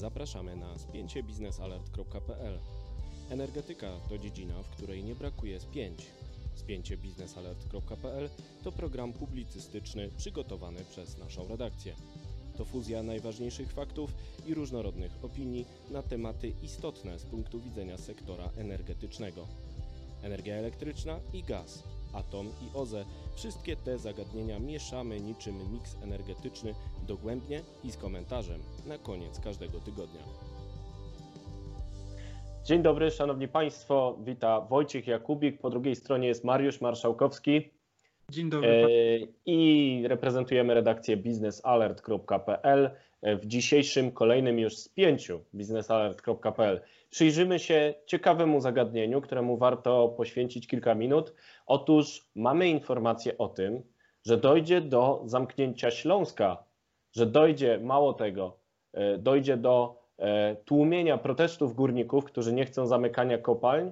Zapraszamy na spięcie biznesalert.pl. Energetyka to dziedzina, w której nie brakuje spięć. Spięcie biznesalert.pl to program publicystyczny przygotowany przez naszą redakcję. To fuzja najważniejszych faktów i różnorodnych opinii na tematy istotne z punktu widzenia sektora energetycznego. Energia elektryczna i gaz, atom i OZE wszystkie te zagadnienia mieszamy niczym miks energetyczny dogłębnie i z komentarzem na koniec każdego tygodnia. Dzień dobry, szanowni państwo. Wita Wojciech Jakubik. Po drugiej stronie jest Mariusz Marszałkowski. Dzień dobry. I reprezentujemy redakcję biznesalert.pl w dzisiejszym kolejnym już spięciu biznesalert.pl. Przyjrzymy się ciekawemu zagadnieniu, któremu warto poświęcić kilka minut. Otóż mamy informację o tym, że dojdzie do zamknięcia Śląska, że dojdzie, mało tego, dojdzie do tłumienia protestów górników, którzy nie chcą zamykania kopalń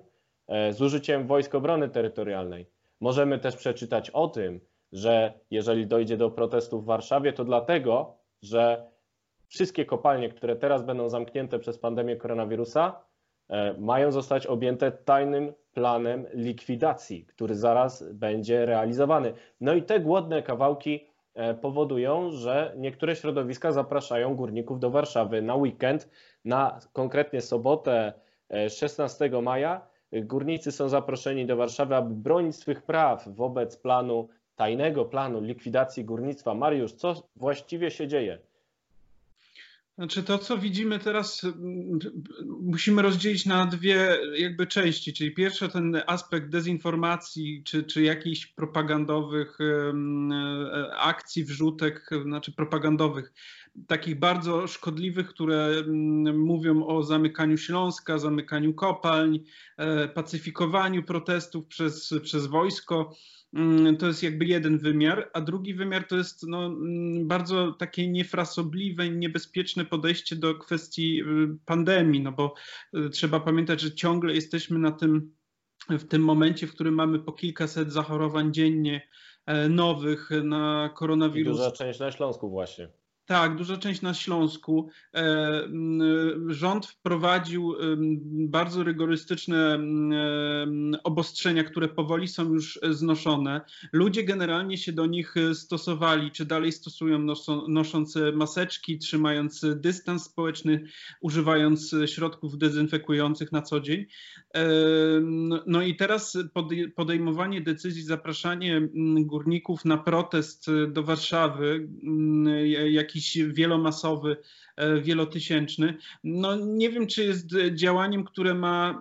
z użyciem Wojsk Obrony Terytorialnej. Możemy też przeczytać o tym, że jeżeli dojdzie do protestów w Warszawie, to dlatego, że wszystkie kopalnie, które teraz będą zamknięte przez pandemię koronawirusa, mają zostać objęte tajnym planem likwidacji, który zaraz będzie realizowany. No i te głodne kawałki powodują, że niektóre środowiska zapraszają górników do Warszawy na weekend, na konkretnie sobotę 16 maja. Górnicy są zaproszeni do Warszawy, aby bronić swych praw wobec planu, tajnego planu likwidacji górnictwa. Mariusz, co właściwie się dzieje? Znaczy to, co widzimy teraz, musimy rozdzielić na dwie jakby części, czyli pierwszy ten aspekt dezinformacji, czy, czy jakichś propagandowych akcji, wrzutek, znaczy propagandowych, takich bardzo szkodliwych, które mówią o zamykaniu Śląska, zamykaniu kopalń, pacyfikowaniu protestów przez, przez wojsko. To jest jakby jeden wymiar, a drugi wymiar to jest no, bardzo takie niefrasobliwe i niebezpieczne podejście do kwestii pandemii, no bo trzeba pamiętać, że ciągle jesteśmy na tym, w tym momencie, w którym mamy po kilkaset zachorowań dziennie nowych na koronawirusa. Duża część na Śląsku właśnie. Tak, duża część na Śląsku. Rząd wprowadził bardzo rygorystyczne obostrzenia, które powoli są już znoszone. Ludzie generalnie się do nich stosowali, czy dalej stosują, nosząc maseczki, trzymając dystans społeczny, używając środków dezynfekujących na co dzień. No i teraz podejmowanie decyzji, zapraszanie górników na protest do Warszawy, jakiś jakiś wielomasowy, wielotysięczny. No nie wiem, czy jest działaniem, które ma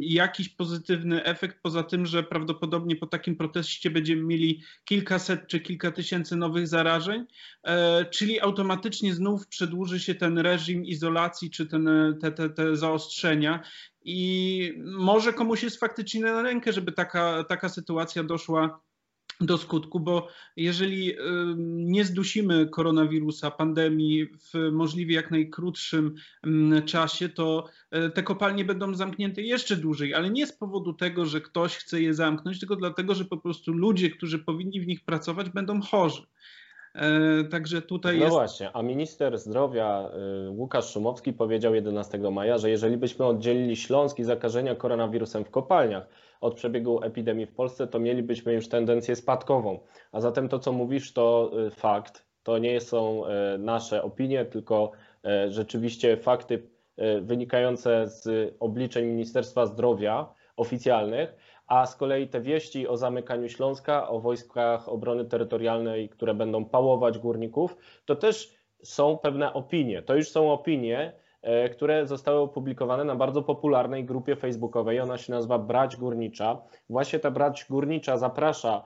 jakiś pozytywny efekt, poza tym, że prawdopodobnie po takim proteście będziemy mieli kilkaset czy kilka tysięcy nowych zarażeń, czyli automatycznie znów przedłuży się ten reżim izolacji, czy ten, te, te, te zaostrzenia. I może komuś jest faktycznie na rękę, żeby taka, taka sytuacja doszła do skutku, bo jeżeli nie zdusimy koronawirusa, pandemii w możliwie jak najkrótszym czasie, to te kopalnie będą zamknięte jeszcze dłużej, ale nie z powodu tego, że ktoś chce je zamknąć, tylko dlatego, że po prostu ludzie, którzy powinni w nich pracować, będą chorzy. Także tutaj no jest... właśnie, a minister zdrowia Łukasz Szumowski powiedział 11 maja, że jeżeli byśmy oddzielili Śląsk i zakażenia koronawirusem w kopalniach, od przebiegu epidemii w Polsce, to mielibyśmy już tendencję spadkową. A zatem to, co mówisz, to fakt. To nie są nasze opinie, tylko rzeczywiście fakty wynikające z obliczeń Ministerstwa Zdrowia oficjalnych, a z kolei te wieści o zamykaniu Śląska, o wojskach obrony terytorialnej, które będą pałować górników, to też są pewne opinie. To już są opinie, które zostały opublikowane na bardzo popularnej grupie facebookowej. Ona się nazywa Brać Górnicza. Właśnie ta Brać Górnicza zaprasza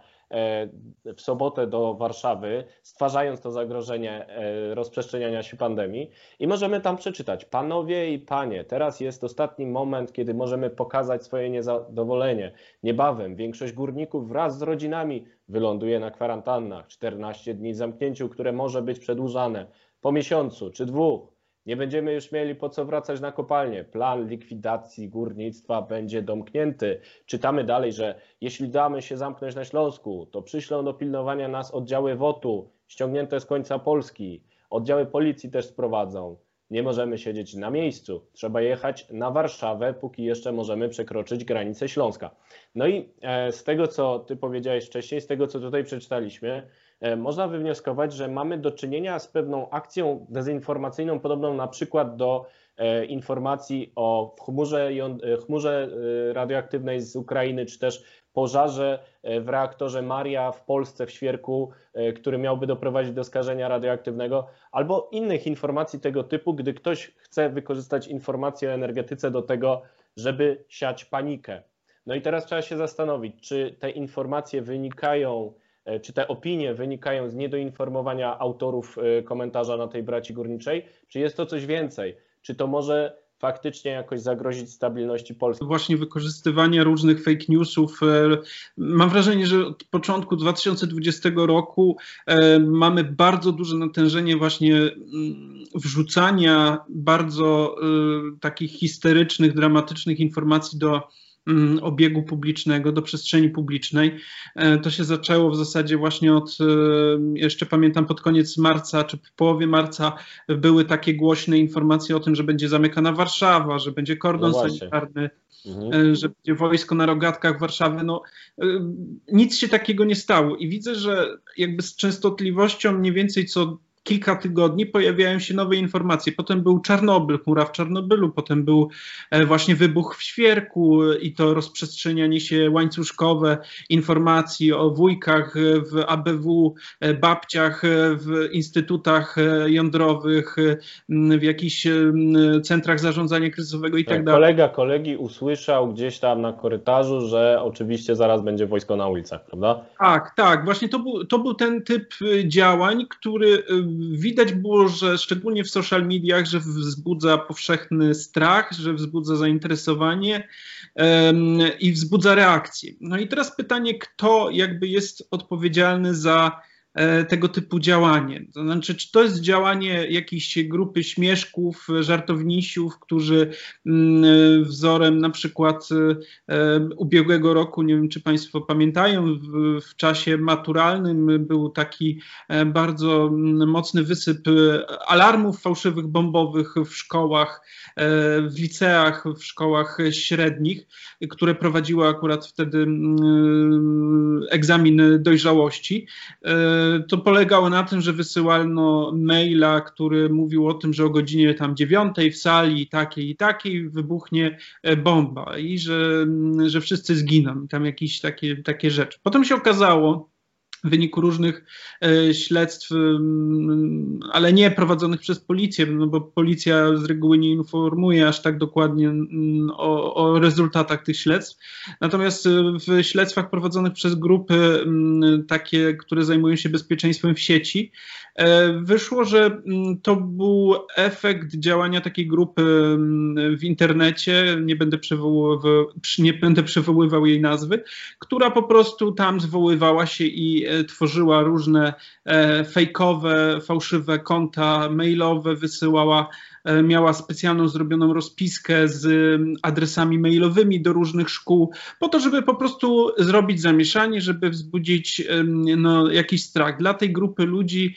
w sobotę do Warszawy, stwarzając to zagrożenie rozprzestrzeniania się pandemii. I możemy tam przeczytać: Panowie i panie, teraz jest ostatni moment, kiedy możemy pokazać swoje niezadowolenie. Niebawem większość górników wraz z rodzinami wyląduje na kwarantannach. 14 dni zamknięciu, które może być przedłużane po miesiącu czy dwóch. Nie będziemy już mieli po co wracać na kopalnię. Plan likwidacji górnictwa będzie domknięty. Czytamy dalej, że jeśli damy się zamknąć na Śląsku, to przyślą do pilnowania nas oddziały WOT-u, ściągnięte z końca Polski. Oddziały policji też sprowadzą. nie możemy siedzieć na miejscu. Trzeba jechać na Warszawę, póki jeszcze możemy przekroczyć granicę Śląska. No i e, z tego, co Ty powiedziałeś wcześniej, z tego, co tutaj przeczytaliśmy, można wywnioskować, że mamy do czynienia z pewną akcją dezinformacyjną, podobną na przykład do e, informacji o chmurze, chmurze radioaktywnej z Ukrainy, czy też pożarze e, w reaktorze Maria w Polsce, w Świerku, e, który miałby doprowadzić do skażenia radioaktywnego, albo innych informacji tego typu, gdy ktoś chce wykorzystać informacje o energetyce do tego, żeby siać panikę. No i teraz trzeba się zastanowić, czy te informacje wynikają, e, czy te opinie wynikają z niedoinformowania autorów komentarza na tej braci górniczej, czy jest to coś więcej? Czy to może faktycznie jakoś zagrozić stabilności Polski. Właśnie wykorzystywanie różnych fake newsów. E, mam wrażenie, że od początku 2020 roku e, mamy bardzo duże natężenie właśnie mm, wrzucania bardzo e, takich histerycznych, dramatycznych informacji do obiegu publicznego, do przestrzeni publicznej. E, to się zaczęło w zasadzie właśnie od, e, jeszcze pamiętam pod koniec marca, czy w połowie marca były takie głośne informacje o tym, że będzie zamykana Warszawa, że będzie kordon no sanitarny, mhm. E, że będzie wojsko na rogatkach Warszawy. No, nic się takiego nie stało i widzę, że jakby z częstotliwością mniej więcej co kilka tygodni pojawiają się nowe informacje. Potem był Czarnobyl, chmura w Czarnobylu, potem był e, właśnie wybuch w Świerku i to rozprzestrzenianie się łańcuszkowe informacji o wujkach w ABW, e, babciach e, w instytutach jądrowych, w jakichś centrach zarządzania kryzysowego i tak, tak dalej. Kolega kolegi usłyszał gdzieś tam na korytarzu, że oczywiście zaraz będzie wojsko na ulicach, prawda? Tak, tak. Właśnie to był, to był ten typ działań, który widać było, że szczególnie w social mediach, że wzbudza powszechny strach, że wzbudza zainteresowanie i wzbudza reakcję. No i teraz pytanie, kto jakby jest odpowiedzialny za tego typu działanie. To znaczy, czy to jest działanie jakiejś grupy śmieszków, żartownisiów, którzy mm, wzorem na przykład e, ubiegłego roku, nie wiem czy Państwo pamiętają, w, czasie maturalnym był taki e, bardzo mm, mocny wysyp alarmów fałszywych bombowych w szkołach, w liceach, w szkołach średnich, które prowadziły akurat wtedy mm, egzamin dojrzałości to polegało na tym, że wysyłano maila, który mówił o tym, że o godzinie tam dziewiątej w sali takiej i takiej wybuchnie e, bomba i że, że wszyscy zginą. Tam jakieś takie, takie rzeczy. Potem się okazało, w wyniku różnych e, śledztw, ale nie prowadzonych przez policję, no bo policja z reguły nie informuje aż tak dokładnie o, o rezultatach tych śledztw. Natomiast e, w śledztwach prowadzonych przez grupy takie, które zajmują się bezpieczeństwem w sieci, wyszło, że to był efekt działania takiej grupy w internecie, nie będę przywoływał, nie będę przywoływał jej nazwy, która po prostu tam zwoływała się i tworzyła różne e, fejkowe, fałszywe konta mailowe, wysyłała E, miała specjalną zrobioną rozpiskę z adresami mailowymi do różnych szkół, po to, żeby po prostu zrobić zamieszanie, żeby wzbudzić no, jakiś strach. Dla tej grupy ludzi,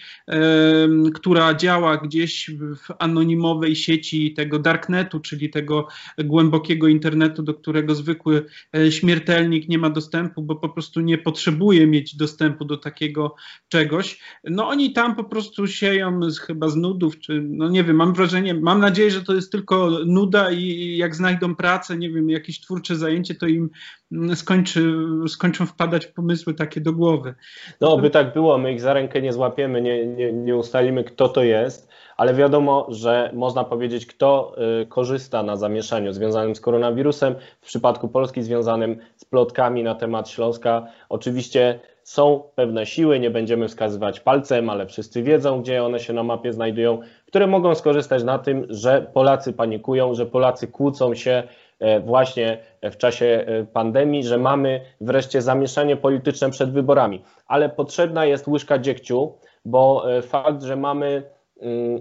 która działa gdzieś w anonimowej sieci tego darknetu, czyli tego głębokiego internetu, do którego zwykły e, śmiertelnik nie ma dostępu, bo po prostu nie potrzebuje mieć dostępu do takiego czegoś. No oni tam po prostu sieją z, chyba z nudów, czy no nie wiem, mam wrażenie, mam nadzieję, że to jest tylko nuda i jak znajdą pracę, nie wiem, jakieś twórcze zajęcie, to im skończy, skończą wpadać pomysły takie do głowy. No, by tak było, my ich za rękę nie złapiemy, nie, nie, nie ustalimy, kto to jest, ale wiadomo, że można powiedzieć, kto y, korzysta na zamieszaniu związanym z koronawirusem, w przypadku Polski związanym z plotkami na temat Śląska. Oczywiście są pewne siły, nie będziemy wskazywać palcem, ale wszyscy wiedzą, gdzie one się na mapie znajdują, które mogą skorzystać na tym, że Polacy panikują, że Polacy kłócą się e, właśnie w czasie e, pandemii, że mamy wreszcie zamieszanie polityczne przed wyborami. Ale potrzebna jest łyżka dziegciu, bo e, fakt, że mamy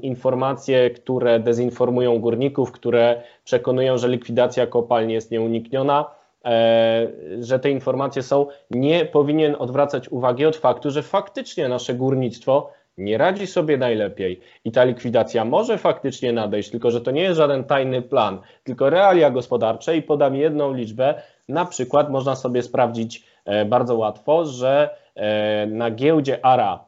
informacje, które dezinformują górników, które przekonują, że likwidacja kopalni jest nieunikniona, E, że te informacje są, nie powinien odwracać uwagi od faktu, że faktycznie nasze górnictwo nie radzi sobie najlepiej i ta likwidacja może faktycznie nadejść, tylko że to nie jest żaden tajny plan, tylko realia gospodarcze i podam jedną liczbę, na przykład można sobie sprawdzić e, bardzo łatwo, że e, na giełdzie ARA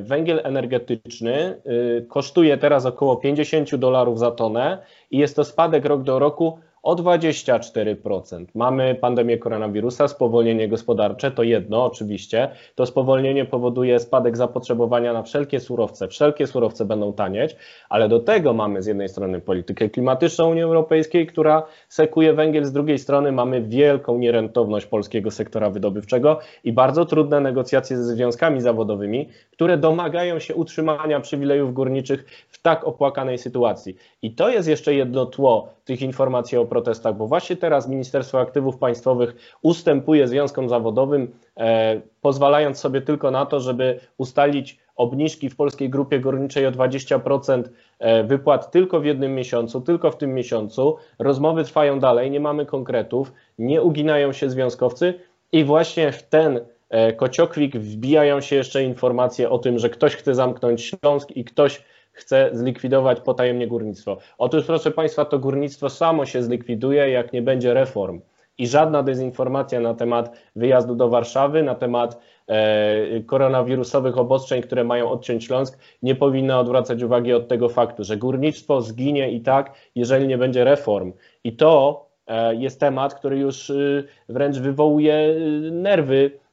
węgiel energetyczny kosztuje teraz około 50 dolarów za tonę i jest to spadek rok do roku o 24%. Mamy pandemię koronawirusa, spowolnienie gospodarcze, to jedno oczywiście. To spowolnienie powoduje spadek zapotrzebowania na wszelkie surowce. Wszelkie surowce będą tanieć, ale do tego mamy z jednej strony politykę klimatyczną Unii Europejskiej, która sekuje węgiel, z drugiej strony mamy wielką nierentowność polskiego sektora wydobywczego i bardzo trudne negocjacje ze związkami zawodowymi, które domagają się utrzymania przywilejów górniczych w tak opłakanej sytuacji. I to jest jeszcze jedno tło tych informacji o protestach, bo właśnie teraz Ministerstwo Aktywów Państwowych ustępuje związkom zawodowym, e, pozwalając sobie tylko na to, żeby ustalić obniżki w polskiej grupie górniczej o 20% e, wypłat tylko w jednym miesiącu, tylko w tym miesiącu. Rozmowy trwają dalej, nie mamy konkretów, nie uginają się związkowcy i właśnie w ten e, kociokwik wbijają się jeszcze informacje o tym, że ktoś chce zamknąć Śląsk i ktoś chce zlikwidować potajemnie górnictwo. Otóż, proszę Państwa, to górnictwo samo się zlikwiduje, jak nie będzie reform. I żadna dezinformacja na temat wyjazdu do Warszawy, na temat e, koronawirusowych obostrzeń, które mają odciąć Śląsk, nie powinna odwracać uwagi od tego faktu, że górnictwo zginie i tak, jeżeli nie będzie reform. I to e, jest temat, który już y, wręcz wywołuje y, nerwy E,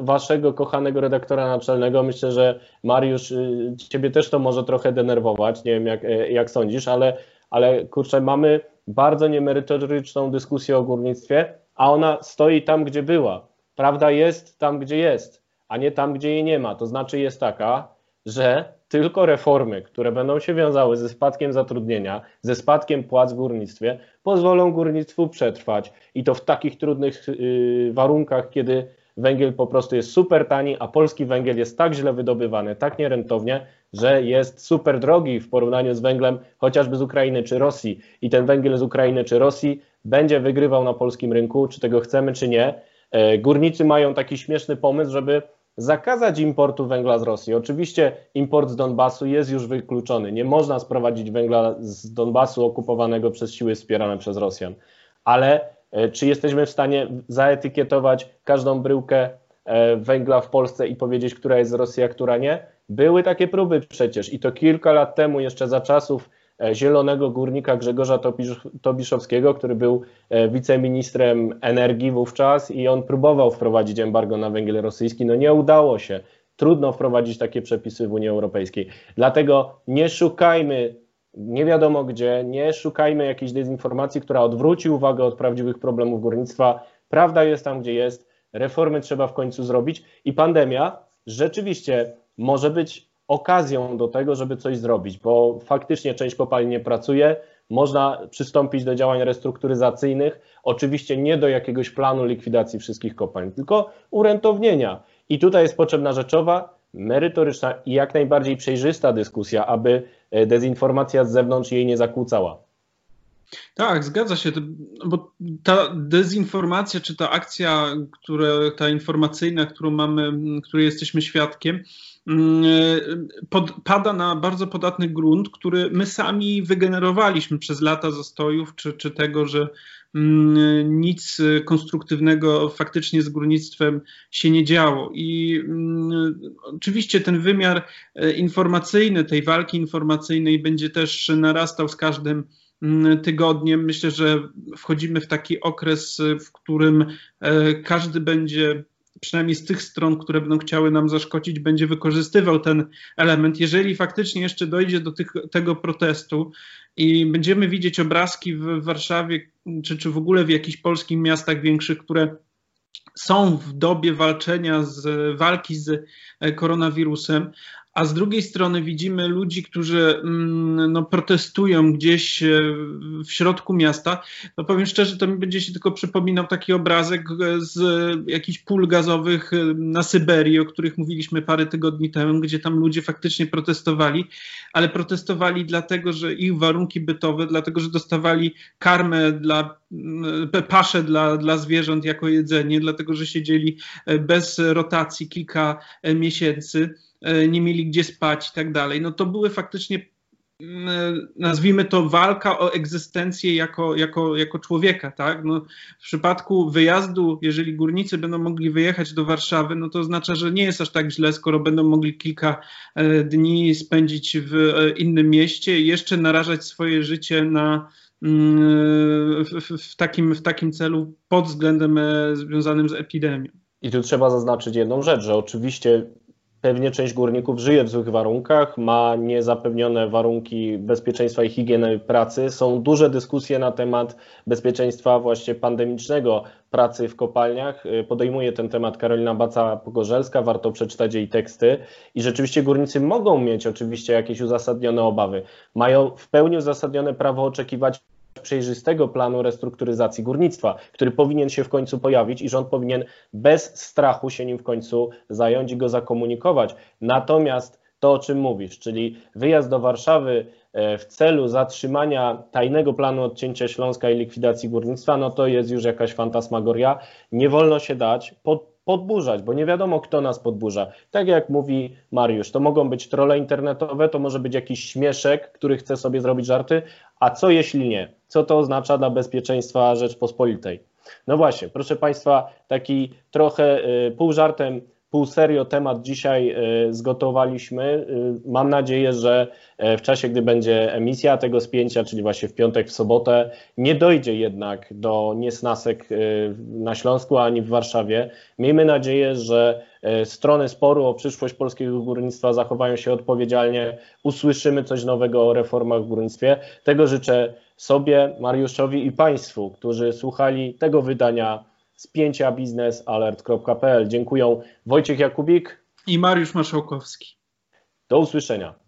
waszego kochanego redaktora naczelnego. Myślę, że Mariusz, y, ciebie też to może trochę denerwować, nie wiem jak, e, jak sądzisz, ale, ale kurczę, mamy bardzo niemerytoryczną dyskusję o górnictwie, a ona stoi tam, gdzie była. Prawda jest tam, gdzie jest, a nie tam, gdzie jej nie ma. To znaczy jest taka, że tylko reformy, które będą się wiązały ze spadkiem zatrudnienia, ze spadkiem płac w górnictwie, pozwolą górnictwu przetrwać i to w takich trudnych yy, warunkach, kiedy węgiel po prostu jest super tani, a polski węgiel jest tak źle wydobywany, tak nierentownie, że jest super drogi w porównaniu z węglem chociażby z Ukrainy czy Rosji. I ten węgiel z Ukrainy czy Rosji będzie wygrywał na polskim rynku, czy tego chcemy, czy nie. E, górnicy mają taki śmieszny pomysł, żeby zakazać importu węgla z Rosji. Oczywiście import z Donbasu jest już wykluczony. Nie można sprowadzić węgla z Donbasu okupowanego przez siły wspierane przez Rosjan. Ale czy jesteśmy w stanie zaetykietować każdą bryłkę e, węgla w Polsce i powiedzieć, która jest z Rosji, a która nie? Były takie próby przecież i to kilka lat temu, jeszcze za czasów e, zielonego górnika Grzegorza Tobiszowskiego, który był wiceministrem energii wówczas i on próbował wprowadzić embargo na węgiel rosyjski. No nie udało się. Trudno wprowadzić takie przepisy w Unii Europejskiej. Dlatego nie szukajmy nie wiadomo gdzie, nie szukajmy jakiejś dezinformacji, która odwróci uwagę od prawdziwych problemów górnictwa. Prawda jest tam, gdzie jest, reformy trzeba w końcu zrobić i pandemia rzeczywiście może być okazją do tego, żeby coś zrobić, bo faktycznie część kopalni nie pracuje, można przystąpić do działań restrukturyzacyjnych, oczywiście nie do jakiegoś planu likwidacji wszystkich kopalń, tylko urentownienia. I tutaj jest potrzebna rzeczowa, merytoryczna i jak najbardziej przejrzysta dyskusja, aby e, dezinformacja z zewnątrz jej nie zakłócała. Tak, zgadza się, bo ta dezinformacja, czy ta akcja, która, ta informacyjna, którą mamy, której jesteśmy świadkiem, mm, pod, pada na bardzo podatny grunt, który my sami wygenerowaliśmy przez lata zastojów, czy, czy tego, że nic konstruktywnego faktycznie z górnictwem się nie działo. I mm, oczywiście ten wymiar e, informacyjny, tej walki informacyjnej będzie też narastał z każdym mm, tygodniem. Myślę, że wchodzimy w taki okres, w którym e, każdy będzie przynajmniej z tych stron, które będą chciały nam zaszkodzić, będzie wykorzystywał ten element. Jeżeli faktycznie jeszcze dojdzie do tych, tego protestu i będziemy widzieć obrazki w Warszawie, czy, czy w ogóle w jakichś polskich miastach większych, które są w dobie walczenia z walki z koronawirusem, a z drugiej strony widzimy ludzi, którzy mm, no, protestują gdzieś e, w środku miasta, no powiem szczerze, to mi będzie się tylko przypominał taki obrazek e, z jakichś pól gazowych e, na Syberii, o których mówiliśmy parę tygodni temu, gdzie tam ludzie faktycznie protestowali, ale protestowali dlatego, że ich warunki bytowe, dlatego, że dostawali karmę dla pasze dla, dla zwierząt jako jedzenie, dlatego że siedzieli bez rotacji kilka miesięcy, nie mieli gdzie spać i tak dalej. No to były faktycznie Mm, nazwijmy to walka o egzystencję jako, jako, jako człowieka, tak? No, w przypadku wyjazdu, jeżeli górnicy będą mogli wyjechać do Warszawy, no to oznacza, że nie jest aż tak źle, skoro będą mogli kilka e, dni spędzić w e, innym mieście i jeszcze narażać swoje życie na, w, w, takim, w takim celu pod względem e, związanym z epidemią. I tu trzeba zaznaczyć jedną rzecz, że oczywiście Pewnie część górników żyje w złych warunkach, ma niezapewnione warunki bezpieczeństwa i higieny pracy. Są duże dyskusje na temat bezpieczeństwa właśnie pandemicznego pracy w kopalniach. Y, podejmuje ten temat Karolina Baca-Pogorzelska, warto przeczytać jej teksty. I rzeczywiście górnicy mogą mieć oczywiście jakieś uzasadnione obawy. Mają w pełni uzasadnione prawo oczekiwać przejrzystego planu restrukturyzacji górnictwa, który powinien się w końcu pojawić i rząd powinien bez strachu się nim w końcu zająć i go zakomunikować. Natomiast to, o czym mówisz, czyli wyjazd do Warszawy e, w celu zatrzymania tajnego planu odcięcia Śląska i likwidacji górnictwa, no to jest już jakaś fantasmagoria. Nie wolno się dać pod, podburzać, bo nie wiadomo, kto nas podburza. Tak jak mówi Mariusz, to mogą być trole internetowe, to może być jakiś śmieszek, który chce sobie zrobić żarty, a co jeśli nie? Co to oznacza dla bezpieczeństwa Rzeczpospolitej? No właśnie, proszę Państwa, taki trochę y, pół żartem, pół serio temat dzisiaj y, zgotowaliśmy. Y, mam nadzieję, że w czasie, gdy będzie emisja tego spięcia, czyli właśnie w piątek, w sobotę, nie dojdzie jednak do niesnasek na Śląsku ani w Warszawie. Miejmy nadzieję, że strony sporu o przyszłość polskiego górnictwa zachowają się odpowiedzialnie, usłyszymy coś nowego o reformach w górnictwie. Tego życzę sobie, Mariuszowi i Państwu, którzy słuchali tego wydania spięcia biznesalert.pl. Dziękuję Wojciech Jakubik i Mariusz Marszałkowski. Do usłyszenia.